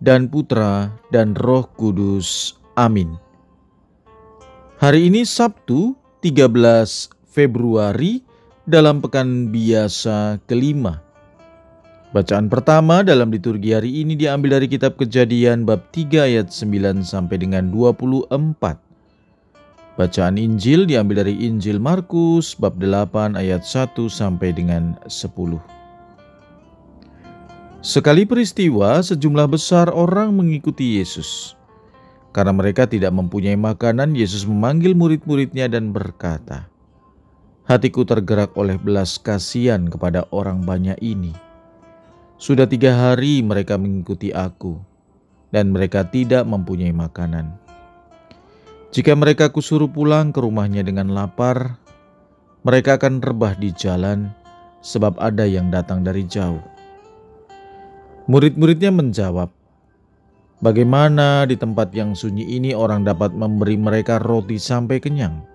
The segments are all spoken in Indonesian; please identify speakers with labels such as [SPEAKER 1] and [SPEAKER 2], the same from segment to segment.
[SPEAKER 1] dan Putra dan Roh Kudus. Amin. Hari ini Sabtu 13 Februari dalam pekan biasa kelima. Bacaan pertama dalam liturgi hari ini diambil dari kitab Kejadian bab 3 ayat 9 sampai dengan 24. Bacaan Injil diambil dari Injil Markus bab 8 ayat 1 sampai dengan 10. Sekali peristiwa, sejumlah besar orang mengikuti Yesus. Karena mereka tidak mempunyai makanan, Yesus memanggil murid-muridnya dan berkata, Hatiku tergerak oleh belas kasihan kepada orang banyak ini. Sudah tiga hari mereka mengikuti aku, dan mereka tidak mempunyai makanan. Jika mereka kusuruh pulang ke rumahnya dengan lapar, mereka akan rebah di jalan, sebab ada yang datang dari jauh. Murid-muridnya menjawab, "Bagaimana di tempat yang sunyi ini orang dapat memberi mereka roti sampai kenyang?"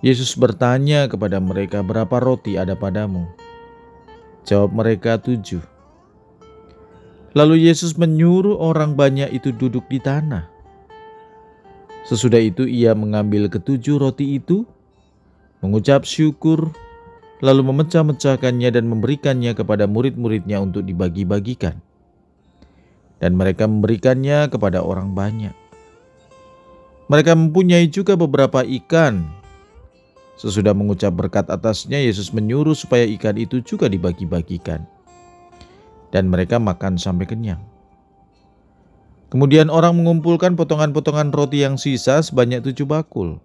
[SPEAKER 1] Yesus bertanya kepada mereka, "Berapa roti ada padamu?" Jawab mereka, "Tujuh." Lalu Yesus menyuruh orang banyak itu duduk di tanah. Sesudah itu, Ia mengambil ketujuh roti itu, mengucap syukur, lalu memecah-mecahkannya dan memberikannya kepada murid-muridnya untuk dibagi-bagikan. Dan mereka memberikannya kepada orang banyak. Mereka mempunyai juga beberapa ikan. Sesudah mengucap berkat atasnya, Yesus menyuruh supaya ikan itu juga dibagi-bagikan. Dan mereka makan sampai kenyang. Kemudian orang mengumpulkan potongan-potongan roti yang sisa sebanyak tujuh bakul.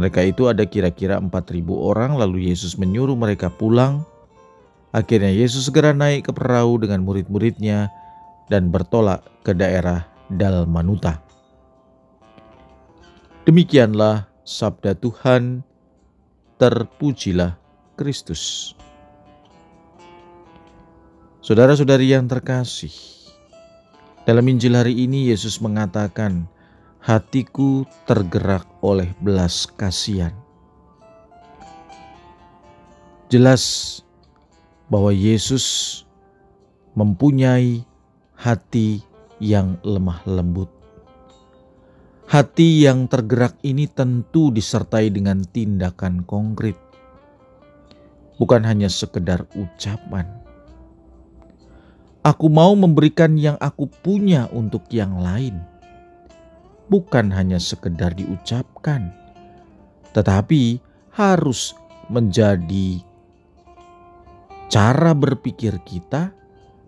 [SPEAKER 1] Mereka itu ada kira-kira 4.000 orang lalu Yesus menyuruh mereka pulang. Akhirnya Yesus segera naik ke perahu dengan murid-muridnya dan bertolak ke daerah Dalmanuta. Demikianlah sabda Tuhan, terpujilah Kristus. Saudara-saudari yang terkasih, dalam Injil hari ini Yesus mengatakan, hatiku tergerak oleh belas kasihan. Jelas bahwa Yesus mempunyai hati yang lemah lembut. Hati yang tergerak ini tentu disertai dengan tindakan konkret. Bukan hanya sekedar ucapan. Aku mau memberikan yang aku punya untuk yang lain bukan hanya sekedar diucapkan, tetapi harus menjadi cara berpikir kita,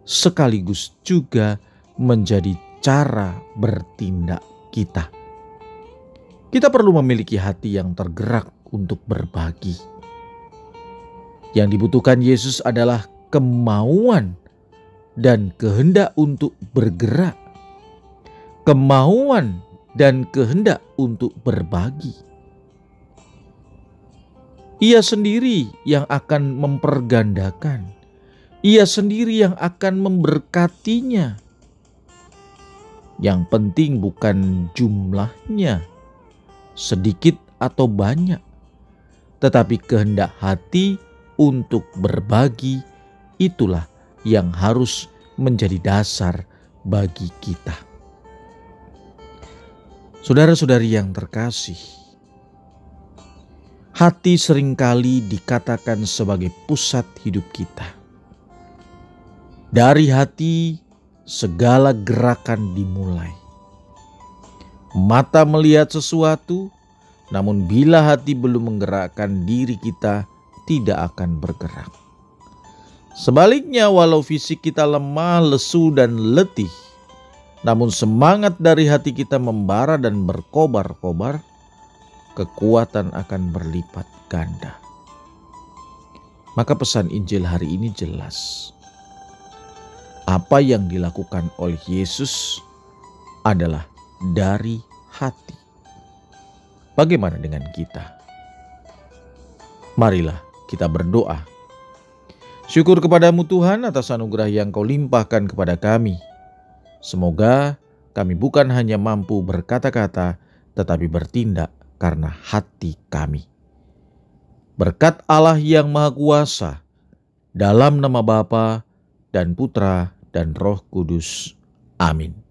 [SPEAKER 1] sekaligus juga menjadi cara bertindak kita. Kita perlu memiliki hati yang tergerak untuk berbagi. Yang dibutuhkan Yesus adalah kemauan dan kehendak untuk bergerak, kemauan dan kehendak untuk berbagi. Ia sendiri yang akan mempergandakan, ia sendiri yang akan memberkatinya. Yang penting bukan jumlahnya, sedikit atau banyak, tetapi kehendak hati untuk berbagi itulah yang harus menjadi dasar bagi kita. Saudara-saudari yang terkasih, hati sering kali dikatakan sebagai pusat hidup kita. Dari hati, segala gerakan dimulai. Mata melihat sesuatu, namun bila hati belum menggerakkan diri kita, tidak akan bergerak. Sebaliknya, walau fisik kita lemah, lesu, dan letih, namun semangat dari hati kita membara dan berkobar-kobar, kekuatan akan berlipat ganda. Maka pesan Injil hari ini jelas. Apa yang dilakukan oleh Yesus adalah dari hati. Bagaimana dengan kita? Marilah kita berdoa. Syukur kepadamu Tuhan atas anugerah yang kau limpahkan kepada kami. Semoga kami bukan hanya mampu berkata-kata, tetapi bertindak karena hati kami. Berkat Allah yang Maha Kuasa, dalam nama Bapa dan Putra dan Roh Kudus. Amin.